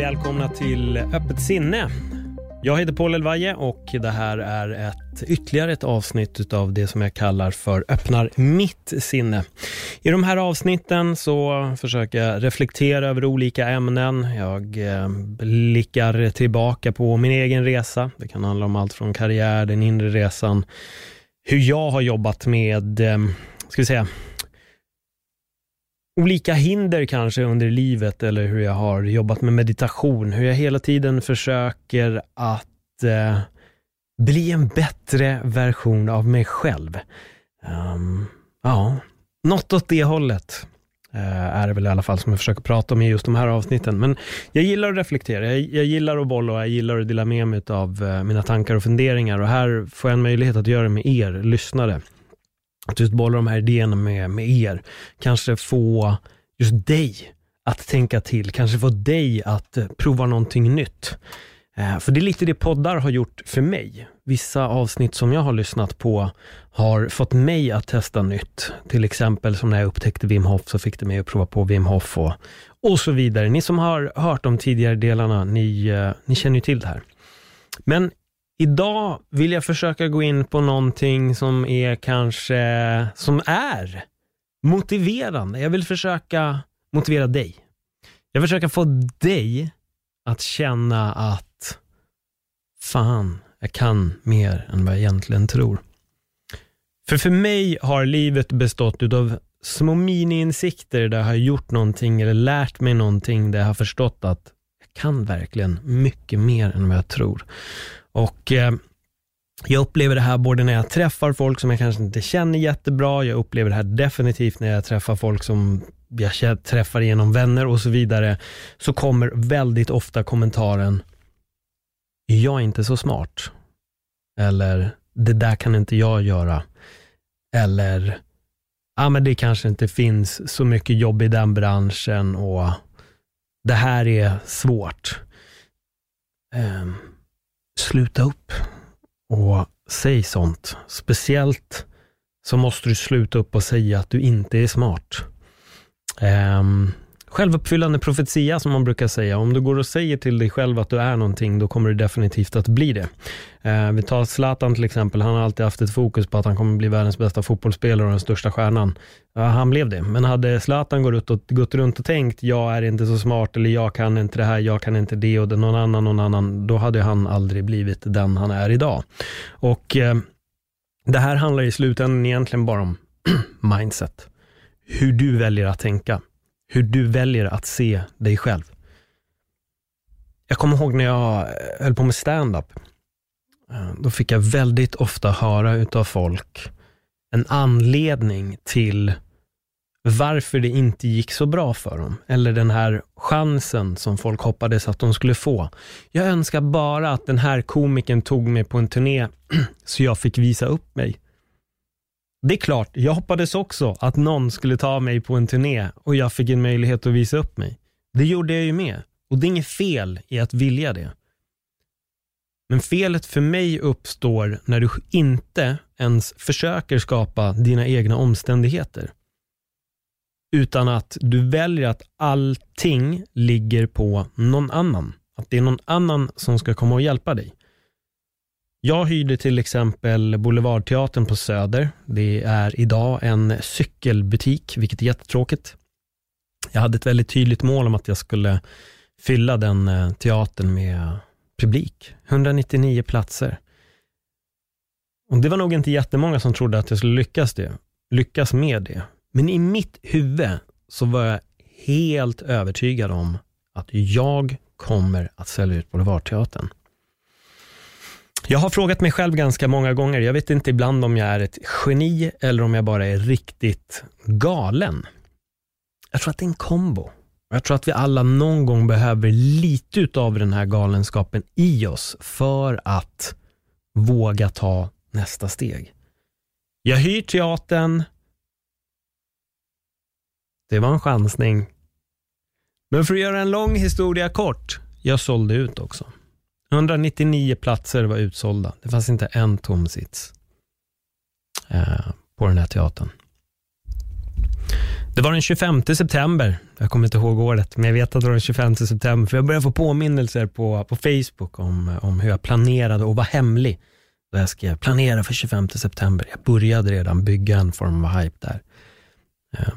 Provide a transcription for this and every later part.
Välkomna till Öppet sinne. Jag heter Paul Elvaje och det här är ett, ytterligare ett avsnitt av det som jag kallar för Öppnar mitt sinne. I de här avsnitten så försöker jag reflektera över olika ämnen. Jag eh, blickar tillbaka på min egen resa. Det kan handla om allt från karriär, den inre resan, hur jag har jobbat med, eh, ska vi säga, olika hinder kanske under livet eller hur jag har jobbat med meditation. Hur jag hela tiden försöker att eh, bli en bättre version av mig själv. Um, ja, något åt det hållet uh, är det väl i alla fall som jag försöker prata om i just de här avsnitten. Men jag gillar att reflektera, jag, jag gillar att bolla och jag gillar att dela med mig av uh, mina tankar och funderingar och här får jag en möjlighet att göra det med er lyssnare att just bolla de här idéerna med, med er. Kanske få just dig att tänka till, kanske få dig att eh, prova någonting nytt. Eh, för det är lite det poddar har gjort för mig. Vissa avsnitt som jag har lyssnat på har fått mig att testa nytt. Till exempel som när jag upptäckte Wim Hof så fick det mig att prova på Wim Hof och, och så vidare. Ni som har hört de tidigare delarna, ni, eh, ni känner ju till det här. Men Idag vill jag försöka gå in på någonting som är kanske, som är motiverande. Jag vill försöka motivera dig. Jag försöker få dig att känna att fan, jag kan mer än vad jag egentligen tror. För för mig har livet bestått av små miniinsikter där jag har gjort någonting eller lärt mig någonting där jag har förstått att jag kan verkligen mycket mer än vad jag tror. Och eh, jag upplever det här både när jag träffar folk som jag kanske inte känner jättebra, jag upplever det här definitivt när jag träffar folk som jag träffar genom vänner och så vidare, så kommer väldigt ofta kommentaren, jag är inte så smart. Eller, det där kan inte jag göra. Eller, ja men det kanske inte finns så mycket jobb i den branschen och det här är svårt. Um, sluta upp och säg sånt. Speciellt så måste du sluta upp och säga att du inte är smart. Um, självuppfyllande profetia som man brukar säga. Om du går och säger till dig själv att du är någonting, då kommer du definitivt att bli det. Eh, vi tar Zlatan till exempel. Han har alltid haft ett fokus på att han kommer bli världens bästa fotbollsspelare och den största stjärnan. Ja, han blev det. Men hade Zlatan gått, och, gått runt och tänkt, jag är inte så smart eller jag kan inte det här, jag kan inte det och det, någon annan, någon annan, då hade han aldrig blivit den han är idag. Och eh, det här handlar i slutändan egentligen bara om mindset. Hur du väljer att tänka hur du väljer att se dig själv. Jag kommer ihåg när jag eh, höll på med stand-up. Eh, då fick jag väldigt ofta höra utav folk en anledning till varför det inte gick så bra för dem. Eller den här chansen som folk hoppades att de skulle få. Jag önskar bara att den här komikern tog mig på en turné så jag fick visa upp mig. Det är klart, jag hoppades också att någon skulle ta mig på en turné och jag fick en möjlighet att visa upp mig. Det gjorde jag ju med. Och det är inget fel i att vilja det. Men felet för mig uppstår när du inte ens försöker skapa dina egna omständigheter. Utan att du väljer att allting ligger på någon annan. Att det är någon annan som ska komma och hjälpa dig. Jag hyrde till exempel Boulevardteatern på Söder. Det är idag en cykelbutik, vilket är jättetråkigt. Jag hade ett väldigt tydligt mål om att jag skulle fylla den eh, teatern med publik. 199 platser. Och Det var nog inte jättemånga som trodde att jag skulle lyckas, det, lyckas med det. Men i mitt huvud så var jag helt övertygad om att jag kommer att sälja ut Boulevardteatern. Jag har frågat mig själv ganska många gånger, jag vet inte ibland om jag är ett geni eller om jag bara är riktigt galen. Jag tror att det är en kombo. Jag tror att vi alla någon gång behöver lite av den här galenskapen i oss för att våga ta nästa steg. Jag hyr teatern. Det var en chansning. Men för att göra en lång historia kort, jag sålde ut också. 199 platser var utsålda. Det fanns inte en tom sits eh, på den här teatern. Det var den 25 september. Jag kommer inte ihåg året, men jag vet att det var den 25 september. För jag började få påminnelser på, på Facebook om, om hur jag planerade och var hemlig. Då jag skrev planera för 25 september. Jag började redan bygga en form av hype där. Eh,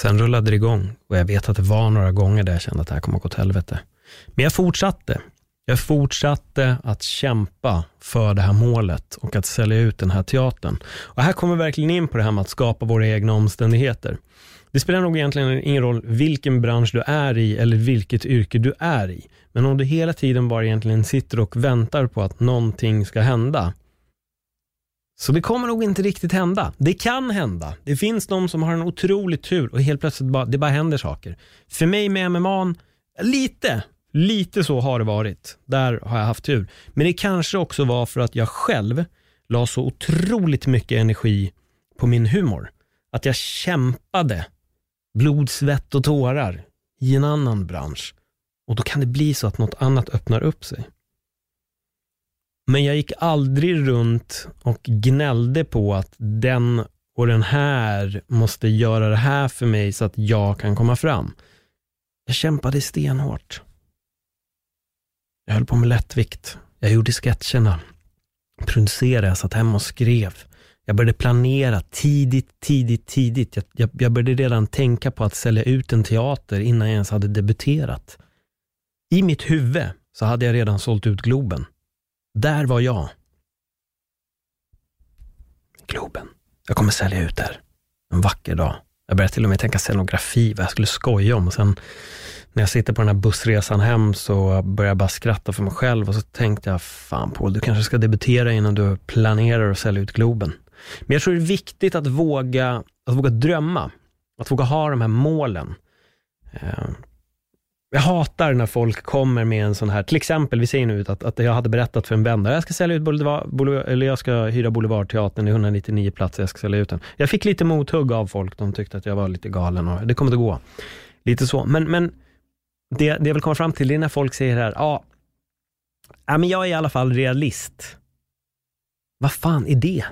sen rullade det igång och jag vet att det var några gånger där jag kände att det här kommer att gå åt helvete. Men jag fortsatte. Jag fortsatte att kämpa för det här målet och att sälja ut den här teatern. Och här kommer vi verkligen in på det här med att skapa våra egna omständigheter. Det spelar nog egentligen ingen roll vilken bransch du är i eller vilket yrke du är i. Men om du hela tiden bara egentligen sitter och väntar på att någonting ska hända, så det kommer nog inte riktigt hända. Det kan hända. Det finns de som har en otrolig tur och helt plötsligt bara, det bara händer saker. För mig med MMA, lite, lite så har det varit. Där har jag haft tur. Men det kanske också var för att jag själv la så otroligt mycket energi på min humor. Att jag kämpade blod, svett och tårar i en annan bransch. Och då kan det bli så att något annat öppnar upp sig. Men jag gick aldrig runt och gnällde på att den och den här måste göra det här för mig så att jag kan komma fram. Jag kämpade stenhårt. Jag höll på med lättvikt. Jag gjorde sketcherna. Producerade, jag satt hemma och skrev. Jag började planera tidigt, tidigt, tidigt. Jag, jag, jag började redan tänka på att sälja ut en teater innan jag ens hade debuterat. I mitt huvud så hade jag redan sålt ut Globen. Där var jag. Globen. Jag kommer sälja ut där. En vacker dag. Jag började till och med tänka scenografi, vad jag skulle skoja om. Och sen när jag sitter på den här bussresan hem så börjar jag bara skratta för mig själv och så tänkte jag, fan Paul, du kanske ska debutera innan du planerar att sälja ut Globen. Men jag tror det är viktigt att våga, att våga drömma, att våga ha de här målen. Eh, jag hatar när folk kommer med en sån här, till exempel, vi säger nu att, att jag hade berättat för en vän, jag ska sälja ut Boulevard, Boulevard, eller jag ska hyra Boulevardteatern i 199 platser, jag ska sälja ut den. Jag fick lite mothugg av folk, de tyckte att jag var lite galen och det kommer inte gå. Lite så, men, men det, det jag vill komma fram till, det är när folk säger här, ja, ja men jag är i alla fall realist. Vad fan är det?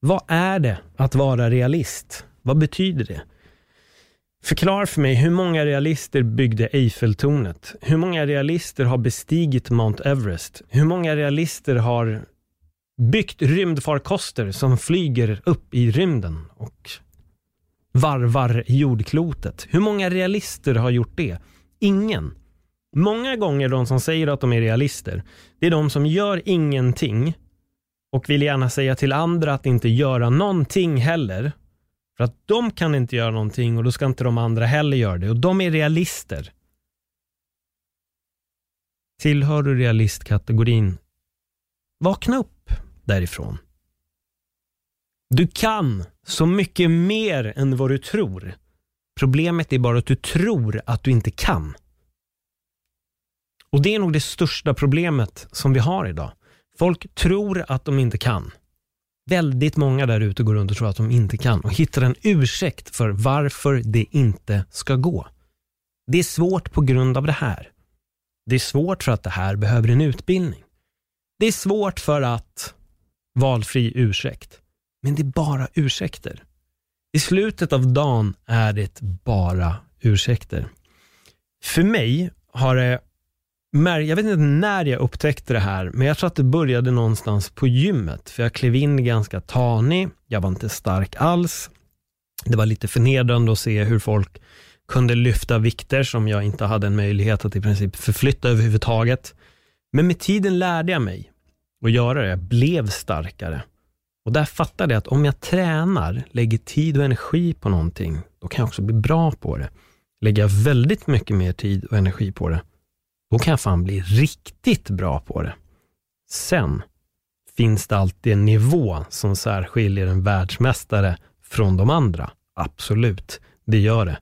Vad är det att vara realist? Vad betyder det? Förklara för mig, hur många realister byggde Eiffeltornet? Hur många realister har bestigit Mount Everest? Hur många realister har byggt rymdfarkoster som flyger upp i rymden och varvar jordklotet? Hur många realister har gjort det? Ingen. Många gånger de som säger att de är realister, det är de som gör ingenting och vill gärna säga till andra att inte göra någonting heller. För att de kan inte göra någonting och då ska inte de andra heller göra det. Och de är realister. Tillhör du realistkategorin, vakna upp därifrån. Du kan så mycket mer än vad du tror. Problemet är bara att du tror att du inte kan. Och det är nog det största problemet som vi har idag. Folk tror att de inte kan. Väldigt många där ute går runt och tror att de inte kan och hittar en ursäkt för varför det inte ska gå. Det är svårt på grund av det här. Det är svårt för att det här behöver en utbildning. Det är svårt för att valfri ursäkt. Men det är bara ursäkter. I slutet av dagen är det bara ursäkter. För mig har det jag vet inte när jag upptäckte det här, men jag tror att det började någonstans på gymmet. För jag klev in ganska tanig, jag var inte stark alls. Det var lite förnedrande att se hur folk kunde lyfta vikter som jag inte hade en möjlighet att i princip förflytta överhuvudtaget. Men med tiden lärde jag mig att göra det. Jag blev starkare. Och där fattade jag att om jag tränar, lägger tid och energi på någonting, då kan jag också bli bra på det. Lägger jag väldigt mycket mer tid och energi på det, då kan jag fan bli riktigt bra på det. Sen finns det alltid en nivå som särskiljer en världsmästare från de andra. Absolut, det gör det.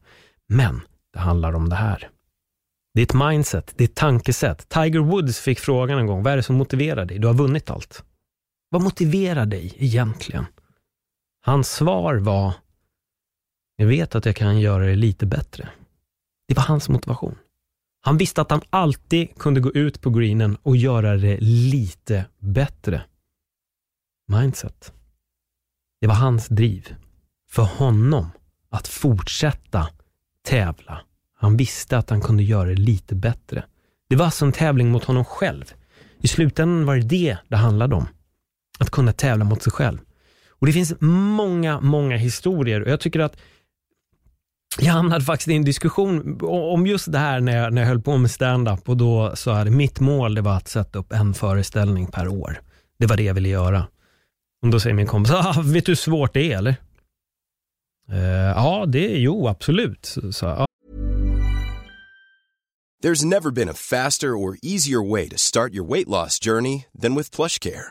Men det handlar om det här. Ditt mindset, ditt tankesätt. Tiger Woods fick frågan en gång, vad är det som motiverar dig? Du har vunnit allt. Vad motiverar dig egentligen? Hans svar var, jag vet att jag kan göra det lite bättre. Det var hans motivation. Han visste att han alltid kunde gå ut på greenen och göra det lite bättre. Mindset. Det var hans driv. För honom att fortsätta tävla. Han visste att han kunde göra det lite bättre. Det var alltså en tävling mot honom själv. I slutändan var det det det handlade om. Att kunna tävla mot sig själv. Och Det finns många, många historier och jag tycker att jag hamnade faktiskt i en diskussion om just det här när jag, när jag höll på med stand-up och då sa jag att mitt mål det var att sätta upp en föreställning per år. Det var det jag ville göra. Och då säger min kompis, ah, vet du hur svårt det är eller? Eh, ja, det är jo absolut. Så, så, ja. There's never been a faster or easier way to start your weight loss journey than with PlushCare.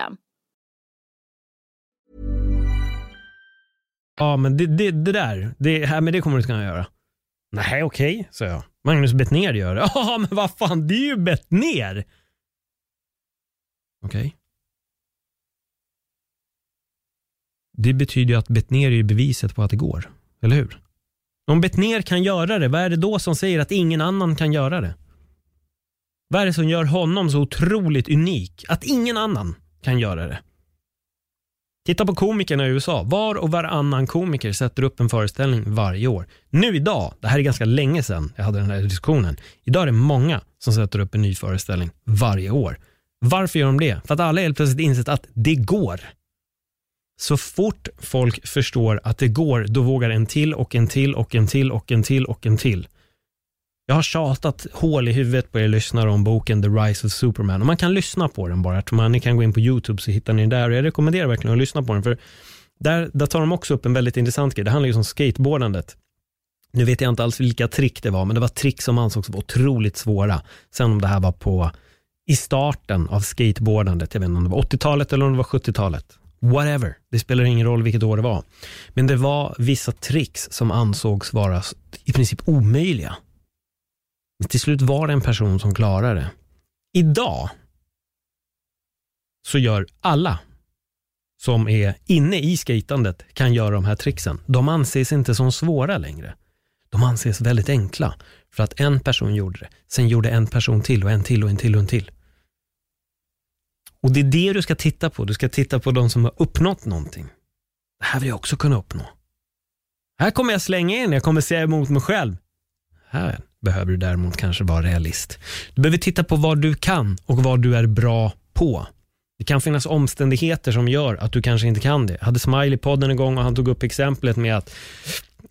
Ja, men det, det, det där, det, här, men det kommer du inte kunna göra. Nej, okej, okay, sa jag. Magnus Bettner gör det. Ja, men vad fan, det är ju Bettner. Okej. Okay. Det betyder ju att Bettner är beviset på att det går, eller hur? Om Bettner kan göra det, vad är det då som säger att ingen annan kan göra det? Vad är det som gör honom så otroligt unik? Att ingen annan kan göra det. Titta på komikerna i USA. Var och varannan komiker sätter upp en föreställning varje år. Nu idag, det här är ganska länge sedan jag hade den här diskussionen. Idag är det många som sätter upp en ny föreställning varje år. Varför gör de det? För att alla helt plötsligt insett att det går. Så fort folk förstår att det går, då vågar en till och en till och en till och en till och en till. Jag har tjatat hål i huvudet på er lyssnare om boken The Rise of Superman och man kan lyssna på den bara. Man, ni kan gå in på YouTube så hittar ni den där och jag rekommenderar verkligen att lyssna på den för där, där tar de också upp en väldigt intressant grej. Det handlar ju om skateboardandet. Nu vet jag inte alls vilka trick det var, men det var trick som ansågs vara otroligt svåra. Sen om det här var på i starten av skateboardandet, jag vet inte om det var 80-talet eller om det var 70-talet. Whatever, det spelar ingen roll vilket år det var. Men det var vissa tricks som ansågs vara i princip omöjliga men till slut var det en person som klarade det. Idag så gör alla som är inne i skatandet kan göra de här tricksen. De anses inte som svåra längre. De anses väldigt enkla för att en person gjorde det. Sen gjorde en person till och en till och en till och en till. Och det är det du ska titta på. Du ska titta på de som har uppnått någonting. Det här vill jag också kunna uppnå. Här kommer jag slänga in, jag kommer säga emot mig själv. Här behöver du däremot kanske vara realist. Du behöver titta på vad du kan och vad du är bra på. Det kan finnas omständigheter som gör att du kanske inte kan det. Jag hade Smiley podden en gång och han tog upp exemplet med att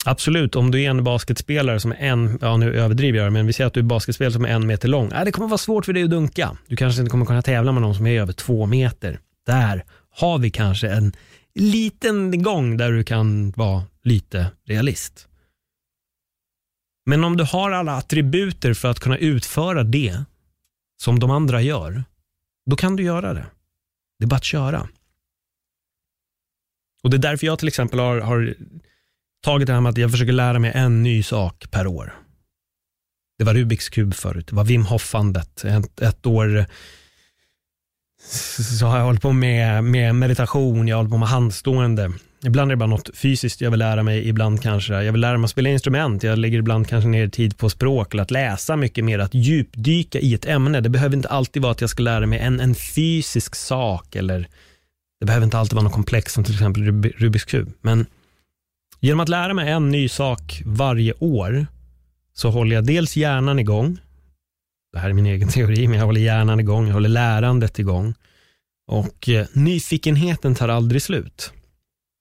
Absolut, om du är en basketspelare som är en, ja nu överdriver jag men vi säger att du är basketspelare som är en meter lång. Äh, det kommer vara svårt för dig att dunka. Du kanske inte kommer kunna tävla med någon som är över två meter. Där har vi kanske en liten gång där du kan vara lite realist. Men om du har alla attributer för att kunna utföra det som de andra gör, då kan du göra det. Det är bara att köra. Och Det är därför jag till exempel har, har tagit det här med att jag försöker lära mig en ny sak per år. Det var Rubiks kub förut, det var Wim Hoffandet. Ett, ett år så har jag hållit på med, med meditation, jag har hållit på med handstående. Ibland är det bara något fysiskt jag vill lära mig, ibland kanske jag vill lära mig att spela instrument. Jag lägger ibland kanske ner tid på språk eller att läsa mycket mer, att djupdyka i ett ämne. Det behöver inte alltid vara att jag ska lära mig en, en fysisk sak eller det behöver inte alltid vara något komplext som till exempel Rubiks kub. Men genom att lära mig en ny sak varje år så håller jag dels hjärnan igång. Det här är min egen teori, men jag håller hjärnan igång, jag håller lärandet igång. Och eh, nyfikenheten tar aldrig slut.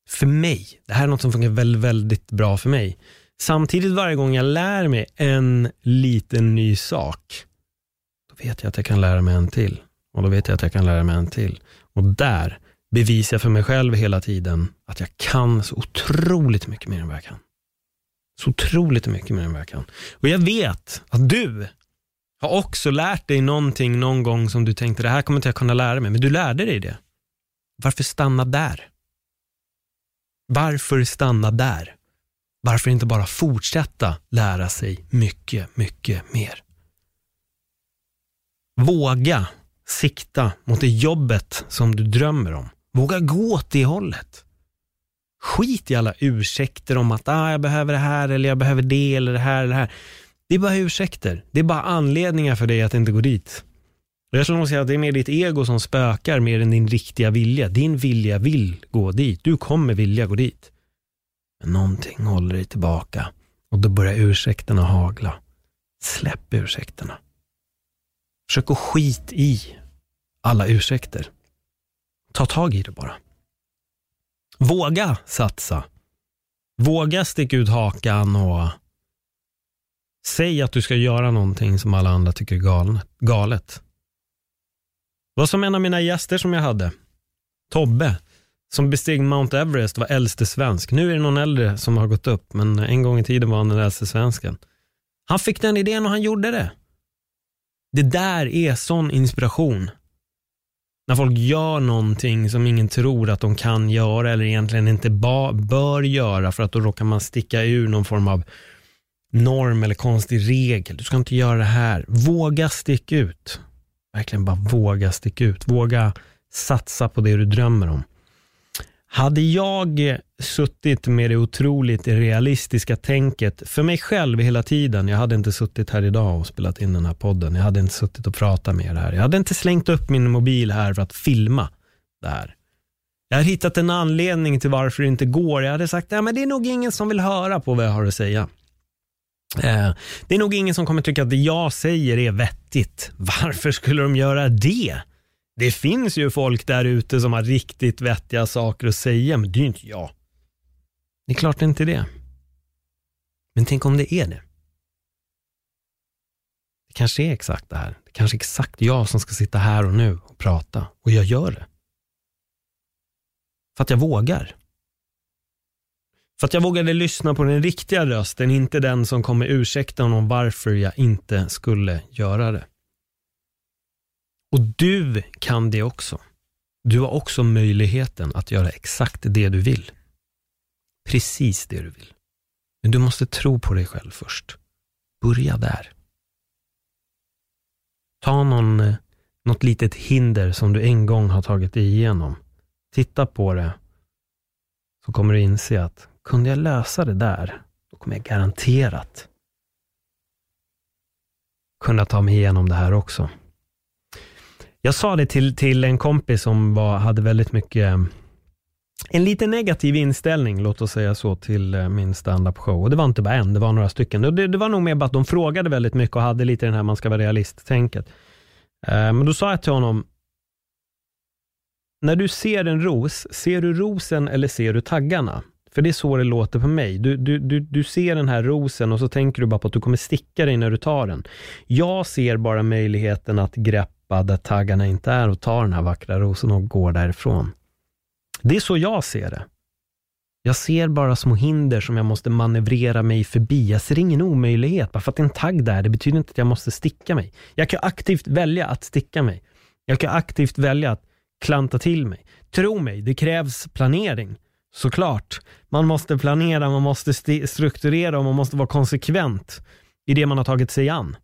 För mig, det här är något som funkar väldigt, väldigt bra för mig. Samtidigt varje gång jag lär mig en liten ny sak, då vet jag att jag kan lära mig en till. Och då vet jag att jag kan lära mig en till. Och där bevisar jag för mig själv hela tiden att jag kan så otroligt mycket mer än vad jag kan. Så otroligt mycket mer än vad jag kan. Och jag vet att du har också lärt dig någonting någon gång som du tänkte, det här kommer inte jag kunna lära mig, men du lärde dig det. Varför stanna där? Varför stanna där? Varför inte bara fortsätta lära sig mycket, mycket mer? Våga sikta mot det jobbet som du drömmer om. Våga gå åt det hållet. Skit i alla ursäkter om att ah, jag behöver det här eller jag behöver det eller det här eller det här. Det är bara ursäkter. Det är bara anledningar för dig att inte gå dit. Jag skulle nog säga att det är mer ditt ego som spökar mer än din riktiga vilja. Din vilja vill gå dit. Du kommer vilja gå dit. Men någonting håller dig tillbaka och då börjar ursäkterna hagla. Släpp ursäkterna. Försök att skit i alla ursäkter. Ta tag i det bara. Våga satsa. Våga sticka ut hakan och säg att du ska göra någonting som alla andra tycker är galet var som en av mina gäster som jag hade, Tobbe, som besteg Mount Everest var äldste svensk. Nu är det någon äldre som har gått upp, men en gång i tiden var han den äldste svensken. Han fick den idén och han gjorde det. Det där är sån inspiration. När folk gör någonting som ingen tror att de kan göra eller egentligen inte bör göra för att då råkar man sticka ur någon form av norm eller konstig regel. Du ska inte göra det här. Våga sticka ut. Verkligen bara våga sticka ut. Våga satsa på det du drömmer om. Hade jag suttit med det otroligt realistiska tänket för mig själv hela tiden, jag hade inte suttit här idag och spelat in den här podden, jag hade inte suttit och pratat med er här, jag hade inte slängt upp min mobil här för att filma det här. Jag har hittat en anledning till varför det inte går. Jag hade sagt, ja, men det är nog ingen som vill höra på vad jag har att säga. Eh, det är nog ingen som kommer tycka att det jag säger är vettigt. Varför skulle de göra det? Det finns ju folk där ute som har riktigt vettiga saker att säga, men det är ju inte jag. Det är klart det inte är det. Men tänk om det är det. Det kanske är exakt det här. Det kanske är exakt jag som ska sitta här och nu och prata. Och jag gör det. För att jag vågar. För att jag vågade lyssna på den riktiga rösten, inte den som kommer ursäkta honom varför jag inte skulle göra det. Och du kan det också. Du har också möjligheten att göra exakt det du vill. Precis det du vill. Men du måste tro på dig själv först. Börja där. Ta någon, eh, något litet hinder som du en gång har tagit dig igenom. Titta på det. Så kommer du inse att kunde jag lösa det där, då kommer jag garanterat kunna ta mig igenom det här också. Jag sa det till, till en kompis som var, hade väldigt mycket en lite negativ inställning, låt oss säga så, till eh, min standup show. Och det var inte bara en, det var några stycken. Det, det var nog mer bara att de frågade väldigt mycket och hade lite den här man ska vara realist-tänket. Eh, men då sa jag till honom, när du ser en ros, ser du rosen eller ser du taggarna? För det är så det låter på mig. Du, du, du, du ser den här rosen och så tänker du bara på att du kommer sticka dig när du tar den. Jag ser bara möjligheten att greppa där taggarna inte är och ta den här vackra rosen och gå därifrån. Det är så jag ser det. Jag ser bara små hinder som jag måste manövrera mig förbi. Jag ser ingen omöjlighet. Bara för att det är en tagg där, det betyder inte att jag måste sticka mig. Jag kan aktivt välja att sticka mig. Jag kan aktivt välja att klanta till mig. Tro mig, det krävs planering såklart. Man måste planera, man måste strukturera och man måste vara konsekvent i det man har tagit sig an.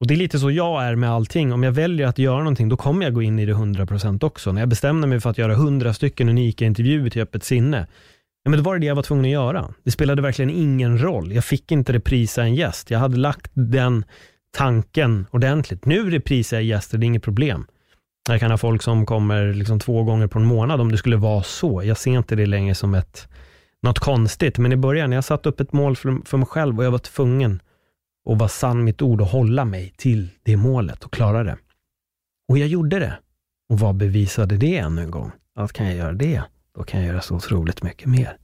Och Det är lite så jag är med allting. Om jag väljer att göra någonting, då kommer jag gå in i det 100% också. När jag bestämde mig för att göra 100 stycken unika intervjuer till Öppet sinne, ja, men då var det det jag var tvungen att göra. Det spelade verkligen ingen roll. Jag fick inte reprisa en gäst. Jag hade lagt den tanken ordentligt. Nu reprisar jag gäster, det är inget problem. Jag kan ha folk som kommer liksom två gånger på en månad om det skulle vara så. Jag ser inte det längre som ett, något konstigt, men i början, jag satte upp ett mål för, för mig själv och jag var tvungen att vara sann mitt ord och hålla mig till det målet och klara det. Och jag gjorde det. Och vad bevisade det ännu en gång? Att kan jag göra det, då kan jag göra så otroligt mycket mer.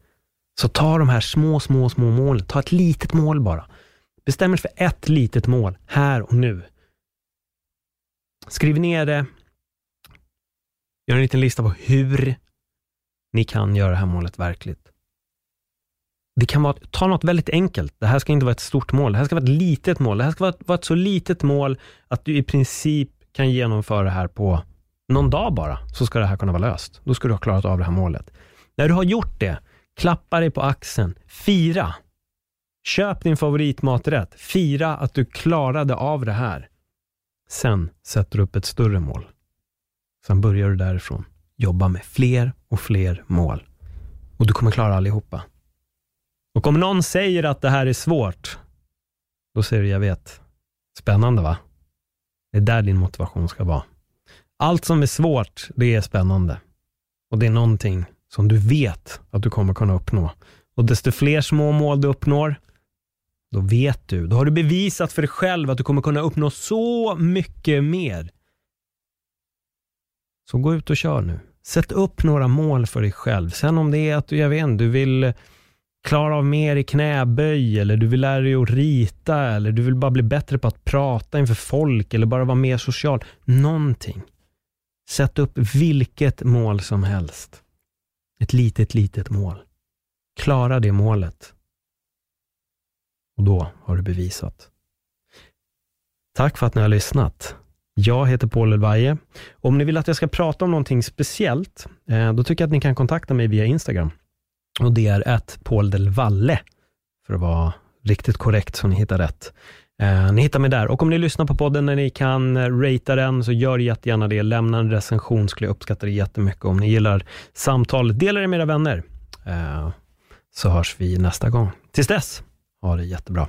Så ta de här små, små, små målen. Ta ett litet mål bara. Bestäm er för ett litet mål, här och nu. Skriv ner det. Gör en liten lista på hur ni kan göra det här målet verkligt. Det kan vara, ta något väldigt enkelt. Det här ska inte vara ett stort mål. Det här ska vara ett litet mål. Det här ska vara, vara ett så litet mål att du i princip kan genomföra det här på någon dag bara, så ska det här kunna vara löst. Då ska du ha klarat av det här målet. När du har gjort det, klappa dig på axeln, fira. Köp din favoritmaträtt, fira att du klarade av det här. Sen sätter du upp ett större mål. Sen börjar du därifrån. Jobba med fler och fler mål. Och du kommer klara allihopa. Och om någon säger att det här är svårt, då säger du, jag vet. Spännande va? Det är där din motivation ska vara. Allt som är svårt, det är spännande. Och det är någonting som du vet att du kommer kunna uppnå. Och desto fler små mål du uppnår, då vet du, då har du bevisat för dig själv att du kommer kunna uppnå så mycket mer. Så gå ut och kör nu. Sätt upp några mål för dig själv. Sen om det är att du, jag vet inte, du vill klara av mer i knäböj eller du vill lära dig att rita eller du vill bara bli bättre på att prata inför folk eller bara vara mer social. Någonting. Sätt upp vilket mål som helst. Ett litet, litet mål. Klara det målet. Och då har du bevisat. Tack för att ni har lyssnat. Jag heter Paul Elvaje. Om ni vill att jag ska prata om någonting speciellt, eh, då tycker jag att ni kan kontakta mig via Instagram. Och det är ett Paul del Valle, för att vara riktigt korrekt så ni hittar rätt. Eh, ni hittar mig där och om ni lyssnar på podden när ni kan eh, ratea den så gör jättegärna det. Lämna en recension skulle jag uppskatta det jättemycket. Om ni gillar samtalet, dela det med era vänner. Så hörs vi nästa gång. Tills dess, ha det jättebra.